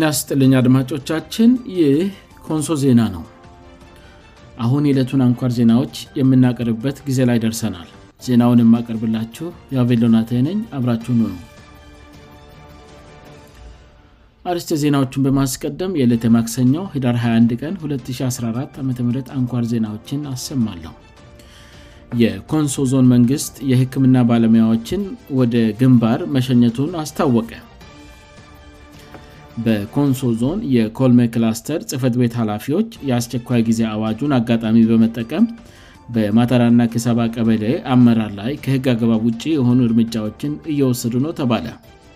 ናስጥልኝ አድማጮቻችን ይህ ኮንሶ ዜና ነው አሁን የዕለቱን አንኳር ዜናዎች የምናቀርብበት ጊዜ ላይ ደርሰናል ዜናውን የማቀርብላችሁ የቬሎናተነኝ አብራችሁ ኑነ አርስት ዜናዎቹን በማስቀደም የዕለት ማክሰኘው ሂዳር 21 ቀን 214 ዓም አንኳር ዜናዎችን አሰማለሁ የኮንሶ ዞን መንግሥት የህክምና ባለሙያዎችን ወደ ግንባር መሸኘቱን አስታወቀ በኮንሶ ዞን የኮልሜ ክላስተር ጽፈት ቤት ኃላፊዎች የአስቸኳይ ጊዜ አዋጁን አጋጣሚ በመጠቀም በማተራና ኪሰባ ቀበሌ አመራር ላይ ከህግ አግባብ ውጭ የሆኑ እርምጃዎችን እየወሰዱ ነው ተባለ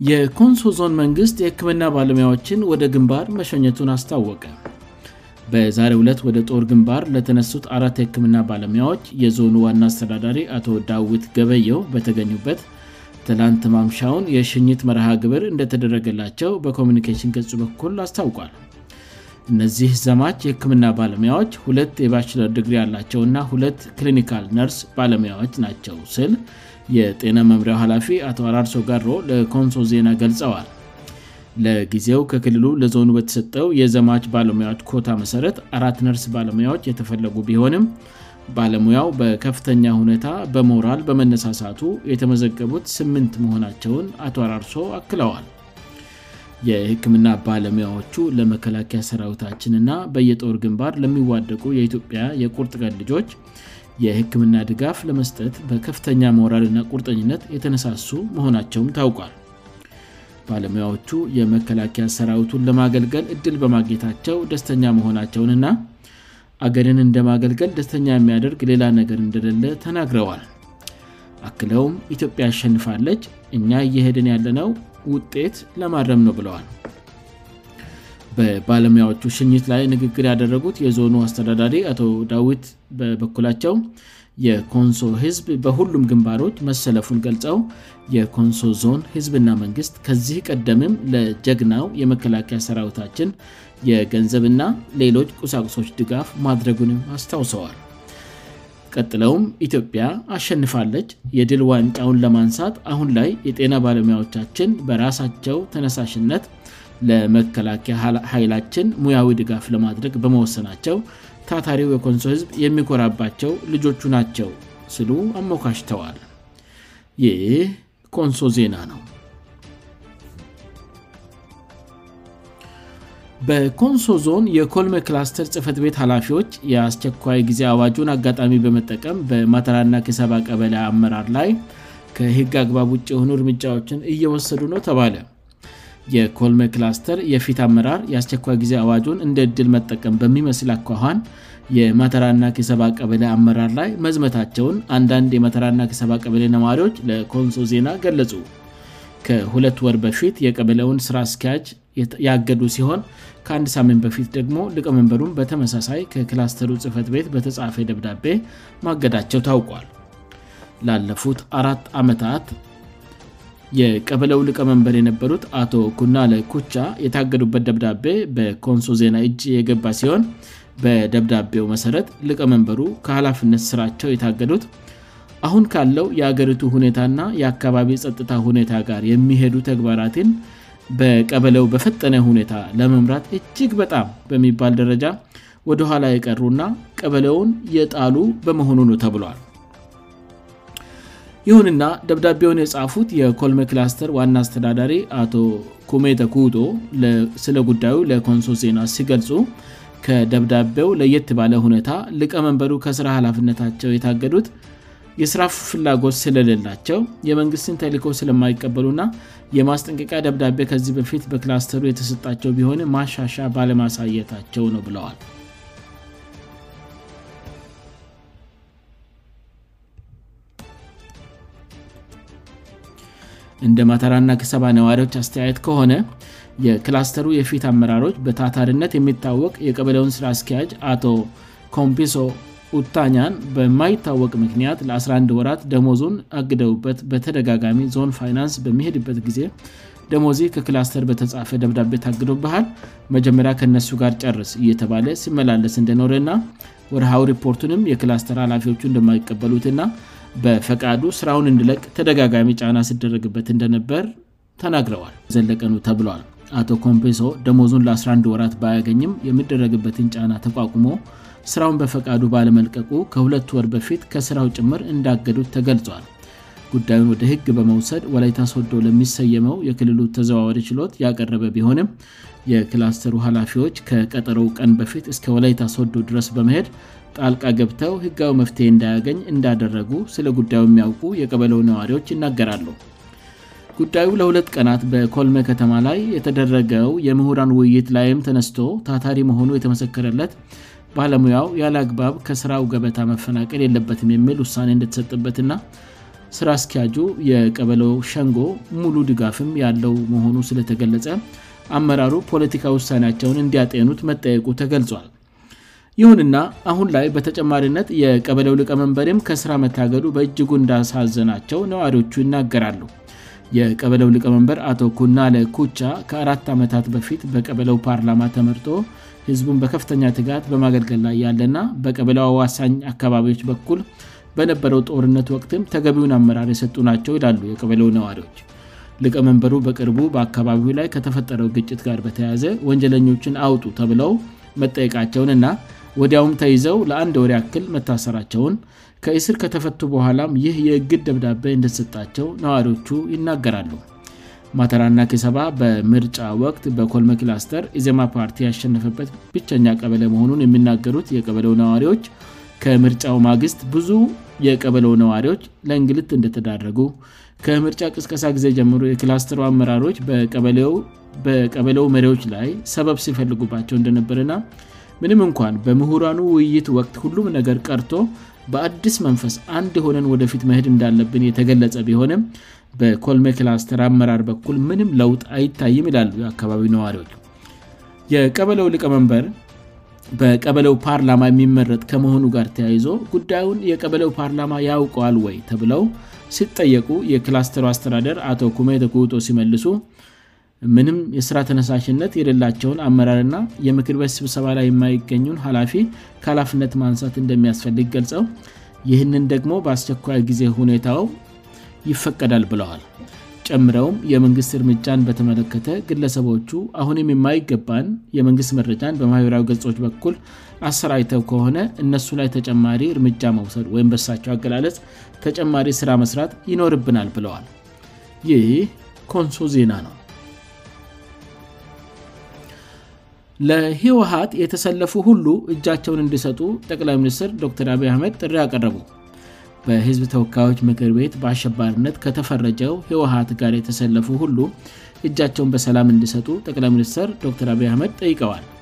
የኮንሶ ዞን መንግሥት የህክምና ባለሙያዎችን ወደ ግንባር መሸኘቱን አስታወቀ በዛሬ 2 ወደ ጦር ግንባር ለተነሱት አራት የህክምና ባለሙያዎች የዞኑ ዋና አስተዳዳሪ አቶ ዳዊት ገበየው በተገኙበት ትላንት ማምሻውን የሽኝት መርሃግብር እንደተደረገላቸው በኮሚኒኬሽን ገጽ በኩል አስታውቋል እነዚህ ዘማች የህክምና ባለሙያዎች ሁለት የባቸለር ድግሪ ያላቸውና ሁለት ክሊኒካል ነርስ ባለሙያዎች ናቸው ስል የጤና መምሪያው ኃላፊ አቶ አራርሶ ጋሮ ለኮንሶ ዜና ገልጸዋል ለጊዜው ከክልሉ ለዞኑ በተሰጠው የዘማች ባለሙያዎች ኮታ መሠረት አራት ነርስ ባለሙያዎች የተፈለጉ ቢሆንም ባለሙያው በከፍተኛ ሁኔታ በሞራል በመነሳሳቱ የተመዘገቡት 8ምንት መሆናቸውን አቶ አራርሶ አክለዋል የህክምና ባለሙያዎቹ ለመከላከያ ሰራዊታችንና በየጦር ግንባር ለሚዋደቁ የኢትዮጵያ የቁርጥ ቀድ ልጆች የህክምና ድጋፍ ለመስጠት በከፍተኛ መራልና ቁርጠኝነት የተነሳሱ መሆናቸውም ታውቋል ባለሙያዎቹ የመከላከያ ሰራዊቱን ለማገልገል እድል በማግኘታቸው ደስተኛ መሆናቸውን እና አገድን እንደማገልገል ደስተኛ የሚያደርግ ሌላ ነገር እንደደለ ተናግረዋል አክለውም ኢትዮጵያ ያሸንፋለች እኛ እየሄድን ያለነው ውጤት ለማድረም ነው ብለዋል በባለሙያዎቹ ሽኝት ላይ ንግግር ያደረጉት የዞኑ አስተዳዳሪ አቶ ዳዊት በበኩላቸው የኮንሶ ህዝብ በሁሉም ግንባሮች መሰለፉን ገልጸው የኮንሶ ዞን ህዝብና መንግስት ከዚህ ቀደምም ለጀግናው የመከላከያ ሰራዊታችን የገንዘብና ሌሎች ቁሳቁሶች ድጋፍ ማድረጉንም አስታውሰዋል ቀጥለውም ኢትዮጵያ አሸንፋለች የድል ዋንጫውን ለማንሳት አሁን ላይ የጤና ባለሙያዎቻችን በራሳቸው ተነሳሽነት ለመከላከያ ኃይላችን ሙያዊ ድጋፍ ለማድረግ በመወሰናቸው ታታሪው የኮንሶ ህዝብ የሚኮራባቸው ልጆቹ ናቸው ስሉ አሞካሽተዋል ይ ቆንሶ ዜና ነው በኮንሶ ዞን የኮልሜ ክላስተር ጽፈት ቤት ኃላፊዎች የአስቸኳይ ጊዜ አዋጁን አጋጣሚ በመጠቀም በማተራና ኬሰባ ቀበለ አመራር ላይ ከህግ አግባብ ውጭ የሆኑ እርምጃዎችን እየወሰዱ ነው ተባለ የኮልሜ ክላስተር የፊት አመራር የአስቸኳይ ጊዜ አዋጁን እንደ እድል መጠቀም በሚመስል አኳኋን የማተራና ከሰባ ቀበለ አመራር ላይ መዝመታቸውን አንዳንድ የማተራና ከሰባ ቀበለ ነዋሪዎች ለኮንሶ ዜና ገለጹ ከሁለት ወር በፊት የቀበለውን ሥራ አስኪያጅ ያገዱ ሲሆን ከአንድ ሳምን በፊት ደግሞ ልቀመንበሩን በተመሳሳይ ከክላስተሩ ጽህፈት ቤት በተጻፈ ደብዳቤ ማገዳቸው ታውቋል ላለፉት አራት ዓመታት የቀብለው ልቀመንበር የነበሩት አቶ ኩናለኩቻ የታገዱበት ደብዳቤ በኮንሶ ዜና እጅ የገባ ሲሆን በደብዳቤው መሰረት ልቀመንበሩ ከሀላፍነት ስራቸው የታገዱት አሁን ካለው የአገሪቱ ሁኔታና የአካባቢ ጸጥታ ሁኔታ ጋር የሚሄዱ ተግባራትን በቀበለው በፈጠነ ሁኔታ ለመምራት እጅግ በጣም በሚባል ደረጃ ወደ ኋላ የቀሩና ቀበለውን የጣሉ በመሆኑኑ ተብለል ይሁንና ደብዳቤውን የጻፉት የኮልሜ ክላስተር ዋና አስተዳዳሪ አቶ ኩሜተ ኩቶ ስለ ጉዳዩ ለኮንሶ ዜና ሲገልጹ ከደብዳቤው ለየት ባለ ሁኔታ ልቀመንበሩ ከስራ ሀላፍነታቸው የታገዱት የስራ ፍላጎት ስለሌላቸው የመንግሥትን ተሊኮ ስለማይቀበሉ ና የማስጠንቀቂያ ደብዳቤ ከዚህ በፊት በክላስተሩ የተሰጣቸው ቢሆን ማሻሻ ባለማሳየታቸው ነው ብለዋል እንደ ማተራና ከሰባ ነዋሪዎች አስተያየት ከሆነ የክላስተሩ የፊት አመራሮች በታታርነት የሚታወቅ የቀበለውን ስራ አስኪያጅ አቶ ኮምፒሶ ኡታኛን በማይታወቅ ምክንያት ለ11 ወራት ደሞዙን አግደውበት በተደጋጋሚ ዞን ፋይናንስ በሚሄድበት ጊዜ ደሞዚ ከክላስተር በተጻፈ ደብዳቤ ታግዶባሃል መጀመሪያ ከእነሱ ጋር ጨርስ እየተባለ ሲመላለስ እንደኖረ ና ወርሃዊ ሪፖርቱንም የክላስተር ኃላፊዎቹ እንደማይቀበሉት ና በፈቃዱ ስራውን እንድለቅ ተደጋጋሚ ጫና ሲደረግበት እንደነበር ተናግረዋል ዘለቀኑ ተብለል አቶ ኮምፕሶ ደሞዝን ለ11 ወራት ባያገኝም የምደረግበትን ጫና ተቋቁሞ ሥራውን በፈቃዱ ባለመልቀቁ ከሁለት ወር በፊት ከስራው ጭምር እንዳገዱት ተገልጿል ጉዳዩን ወደ ህግ በመውሰድ ወላይታ ሶወዶ ለሚሰየመው የክልሉ ተዘዋዋሪ ችሎት ያቀረበ ቢሆንም የክላስተሩ ኃላፊዎች ከቀጠረው ቀን በፊት እስከ ወላይታ ሶዶ ድረስ በመሄድ ጣልቃ ገብተው ህጋዊ መፍትሄ እንዳያገኝ እንዳደረጉ ስለ ጉዳዩ የሚያውቁ የቀበለው ነዋሪዎች ይናገራሉ ጉዳዩ ለሁለት ቀናት በኮልመ ከተማ ላይ የተደረገው የምሁራን ውይይት ላይም ተነስቶ ታታሪ መሆኑ የተመሰከረለት ባለሙያው ያለአግባብ ከስራው ገበታ መፈናቀል የለበትም የሚል ውሳኔ እንደተሰጥበትና ስራ አስኪያጁ የቀበለው ሸንጎ ሙሉ ድጋፍም ያለው መሆኑ ስለተገለጸ አመራሩ ፖለቲካ ውሳኔያቸውን እንዲያጤኑት መጠየቁ ተገልጿል ይሁንና አሁን ላይ በተጨማሪነት የቀበለው ልቀመንበርም ከስራ መታገዱ በእጅጉ እንዳሳዘናቸው ነዋሪዎቹ ይናገራሉ የቀበለው ልቀመንበር አቶ ኩናለ ኩቻ ከአራት ዓመታት በፊት በቀበለው ፓርላማ ተመርጦ ህዝቡን በከፍተኛ ትጋት በማገልገል ላይ ያለና በቀበለው ዋሳኝ አካባቢዎች በኩል በነበረው ጦርነት ወቅትም ተገቢውን አመራር የሰጡ ናቸው ይላሉ የቀበለው ነዋሪዎች ልቀመንበሩ በቅርቡ በአካባቢ ላይ ከተፈጠረው ግጭት ጋር በተያዘ ወንጀለኞችን አውጡ ተብለው መጠየቃቸውን እና ወዲያውም ተይዘው ለአንድ ወር ክል መታሰራቸውን ከእስር ከተፈቱ በኋላም ይህ የእግድ ደብዳቤ እንደተሰጣቸው ነዋሪዎቹ ይናገራሉ ማተራእና ኪሰባ በምርጫ ወቅት በኮልመ ክላስተር ኢዜማ ፓርቲ ያሸነፈበት ብቸኛ ቀበለ መሆኑን የሚናገሩት የቀበለው ነዋሪዎች ከምርጫው ማግስት ብዙ የቀበለው ነዋሪዎች ለእንግልት እንደተዳረጉ ከምርጫ ቅስቀሳ ጊዜ ጀምሩ የክላስተሩ አመራሮች በቀበለው መሪዎች ላይ ሰበብ ሲፈልጉባቸው እንደነበርና ምንም እንኳን በምሁራኑ ውይይት ወቅት ሁሉም ነገር ቀርቶ በአድስ መንፈስ አንድ የሆነን ወደፊት መሄድ እንዳለብን የተገለጸ ቢሆንም በኮልሜ ክላስተር አመራር በኩል ምንም ለውጥ አይታይም ይላሉ የአካባቢው ነዋሪዎች የቀበለው ልቀመንበር በቀበለው ፓርላማ የሚመረጥ ከመሆኑ ጋር ተያይዞ ጉዳዩን የቀበለው ፓርላማ ያውቀዋል ወይ ተብለው ሲጠየቁ የክላስተሩ አስተዳደር አቶ ኩሜተክጦ ሲመልሱ ምንም የስራ ተነሳሽነት የሌላቸውን አመራርና የምክር ቤት ስብሰባ ላይ የማይገኙን ሀላፊ ከላፍነት ማንሳት እንደሚያስፈልግ ገልጸው ይህንን ደግሞ በአስቸኳይ ጊዜ ሁኔታው ይፈቀዳል ብለዋል ጨምረውም የመንግሥት እርምጃን በተመለከተ ግለሰቦቹ አሁንም የማይገባን የመንግስት መረጃን በማኅበራዊ ገጾች በኩል አሰራይተው ከሆነ እነሱ ላይ ተጨማሪ እርምጃ መውሰድ ወይም በሳቸው አገላለጽ ተጨማሪ ስራ መስራት ይኖርብናል ብለዋል ይህ ኮንሶ ዜና ነው ለህወሀት የተሰለፉ ሁሉ እጃቸውን እንዲሰጡ ጠቅላይ ሚኒስትር ዶተር አብ አመድ ጥሪ አቀረቡ በህዝብ ተወካዮች ምክር ቤት በአሸባርነት ከተፈረጀው ህወሀት ጋር የተሰለፉ ሁሉ እጃቸውን በሰላም እንዲሰጡ ጠቅላይ ሚኒስትር ዶር አብይ አህመድ ጠይቀዋል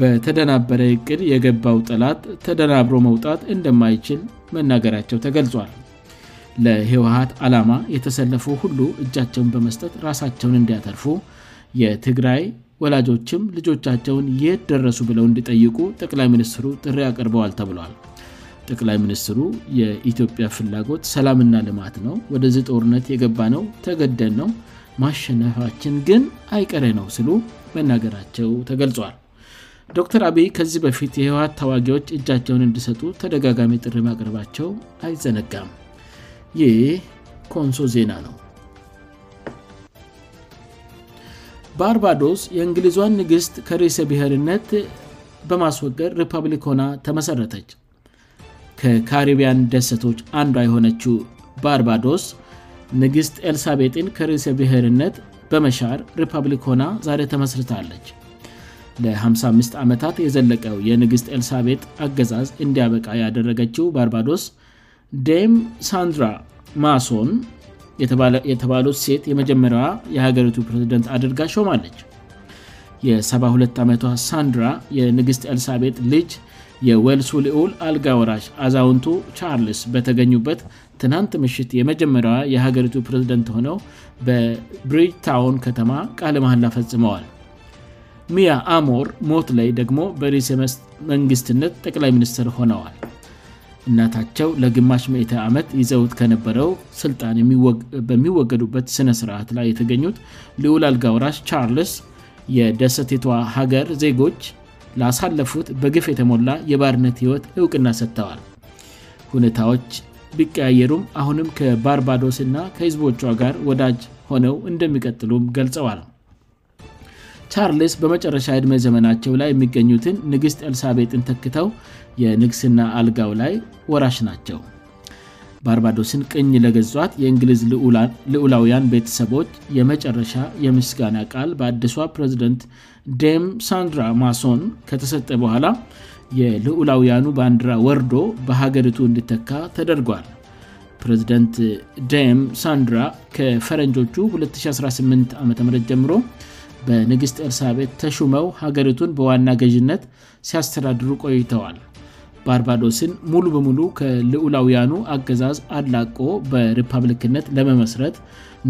በተደናበረ እቅድ የገባው ጠላት ተደናብሮ መውጣት እንደማይችል መናገራቸው ተገልጿል ለህወሀት አላማ የተሰለፈ ሁሉ እጃቸውን በመስጠት ራሳቸውን እንዲያተርፉ የትግራይ ወላጆችም ልጆቻቸውን የት ደረሱ ብለው እንዲጠይቁ ጠቅላይ ሚኒስትሩ ጥሪ አቅርበዋል ተብለል ጠቅላይ ሚኒስትሩ የኢትዮጵያ ፍላጎት ሰላምና ልማት ነው ወደዚህ ጦርነት የገባ ነው ተገደ ነው ማሸነፋችን ግን አይቀረ ነው ስሉ መናገራቸው ተገልጿል ዶክተር አብይ ከዚህ በፊት የህወት ታዋጊዎች እጃቸውን እንዲሰጡ ተደጋጋሚ ጥሪ ማቅረባቸው አይዘነጋም ይህ ኮንሶ ዜና ነው ባርባዶስ የእንግሊዟን ንግሥት ከሬሰ ብሔርነት በማስወገድ ሪፐብሊኮና ተመሠረተች ከካሪቢያን ደሰቶች አንዷ የሆነችው ባርባዶስ ንግሥት ኤልሳቤጥን ከርዕስ ብሔርነት በመሻር ሪፐብሊኮሆና ዛሬ ተመስርታለች ለ55 ዓመታት የዘለቀው የንግሥት ኤልሳቤጥ አገዛዝ እንዲያበቃ ያደረገችው ባርባዶስ ዴም ሳንድራ ማሶን የተባሉት ሴት የመጀመሪዋ የሀገሪቱ ፕሬዝደንት አድርጋ ሾማለች የ72 ዓመቷ ሳንድራ የንግሥት ኤልሳቤጥ ልጅ የወልሱ ልኡል አልጋውራሽ አዛውንቱ ቻርልስ በተገኙበት ትናንት ምሽት የመጀመሪዋ የሀገሪቱ ፕሬዝደንት ሆነው በብሪጅ ታውን ከተማ ቃለ መላ ፈጽመዋል ሚያ አሞር ሞት ላይ ደግሞ በሪስ መንግሥትነት ጠቅላይ ሚኒስትር ሆነዋል እናታቸው ለግማሽ ምእተ ዓመት ይዘውት ከነበረው ስልጣን በሚወገዱበት ሥነሥርዓት ላይ የተገኙት ሊኡል አልጋውራሽ ቻርልስ የደሰቴቷ ሀገር ዜጎች ላሳለፉት በግፍ የተሞላ የባርነት ህይወት እውቅና ሰጥተዋል ሁኔታዎች ቢቀያየሩም አሁንም ከባርባዶስና ከህዝቦቿ ጋር ወዳጅ ሆነው እንደሚቀጥሉም ገልጸዋል ቻርልስ በመጨረሻ ዕድመ ዘመናቸው ላይ የሚገኙትን ንግስት ልሳቤጥን ተክተው የንግስና አልጋው ላይ ወራሽ ናቸው ባርባዶስን ቅኝ ለገዟት የእንግሊዝ ልዑላውያን ቤተሰቦች የመጨረሻ የምስጋና ቃል በአዲሷ ፕሬዝደንት ዴም ሳንድራ ማሶን ከተሰጠ በኋላ የልዑላውያኑ በአንዲራ ወርዶ በሀገሪቱ እንድተካ ተደርጓል ፕሬዝደንት ደም ሳንድራ ከፈረንጆቹ 2018 ዓ ም ጀምሮ በንግሥት እር0ቤት ተሹመው ሀገሪቱን በዋና ገዥነት ሲያስተዳድሩ ቆይተዋል ባርባዶስን ሙሉ በሙሉ ከልዑላውያኑ አገዛዝ አላቆ በሪፐብሊክነት ለመመስረት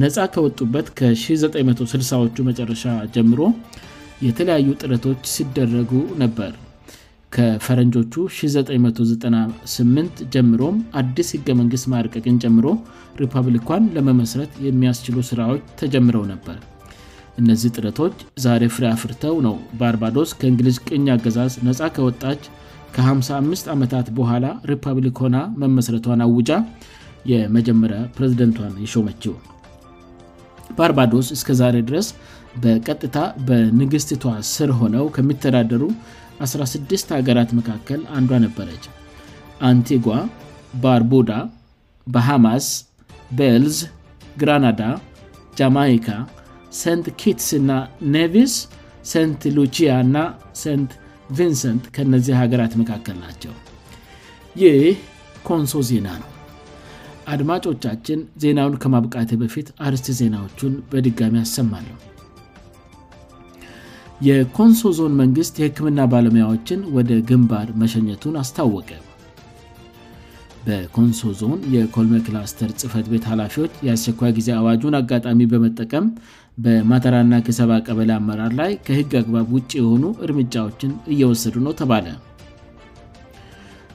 ነፃ ከወጡበት ከ1960ዎቹ መጨረሻ ጀምሮ የተለያዩ ጥረቶች ሲደረጉ ነበር ከፈረንጆቹ 1998 ጀምሮም አዲስ ህገ መንግሥት ማርቀቅን ጀምሮ ሪፐብሊኳን ለመመስረት የሚያስችሉ ስራዎች ተጀምረው ነበር እነዚህ ጥረቶች ዛሬ ፍሬ አፍርተው ነው ባርባዶስ ከእንግሊዝ ቅኝ አገዛዝ ነፃ ከወጣች ከ55 ዓመታት በኋላ ሪፐብሊኮና መመሠረቷን አውጃ የመጀመሪያ ፕሬዝደንቷን የሾመችው ባርባዶስ እስከ ዛሬ ድረስ በቀጥታ በንግሥትቷ ስር ሆነው ከሚተዳደሩ 16 ሀገራት መካከል አንዷ ነበረች አንቲጓ ባርቡዳ ባሃማስ ቤልዝ ግራናዳ ጃማይካ ሴንት ኪትስ እና ኔቪስ ሴንት ሉቺያ እና ሴንት ቪንሰንት ከነዚህ ሀገራት መካከል ናቸው ይህ ኮንሶ ዜና ነው አድማጮቻችን ዜናውን ከማብቃቴ በፊት አርስት ዜናዎቹን በድጋሚ አሰማ ነው የኮንሶ ዞን መንግሥት የህክምና ባለሙያዎችን ወደ ግንባር መሸኘቱን አስታወቀ በኮንሶ ዞን የኮልሚ ክላስተር ጽፈት ቤት ኃላፊዎች የአስቸኳይ ጊዜ አዋጁን አጋጣሚ በመጠቀም በማተራና ከሰባ ቀበለ አመራር ላይ ከህግ አግባብ ውጭ የሆኑ እርምጃዎችን እየወሰዱ ነው ተባለ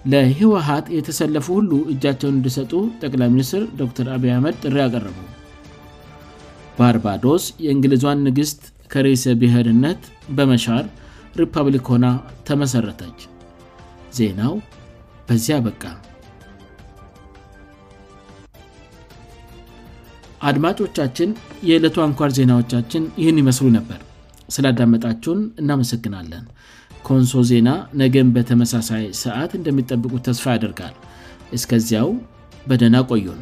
ለህወሀት የተሰለፉ ሁሉ እጃቸውን እንዲሰጡ ጠቅላይ ሚኒስትር ዶክተር አብ አህመድ ጥሪ አቀረቡ ባርባዶስ የእንግሊዟን ንግሥት ከሬሰ ብሔርነት በመሻር ሪፐብሊኮና ተመሠረተች ዜናው በዚያ በቃ አድማጮቻችን የዕለቱ አንኳር ዜናዎቻችን ይህን ይመስሉ ነበር ስላዳመጣችውን እናመሰግናለን ከንሶ ዜና ነገን በተመሳሳይ ሰዓት እንደሚጠብቁት ተስፋ ያደርጋል እስከዚያው በደና ቆዩን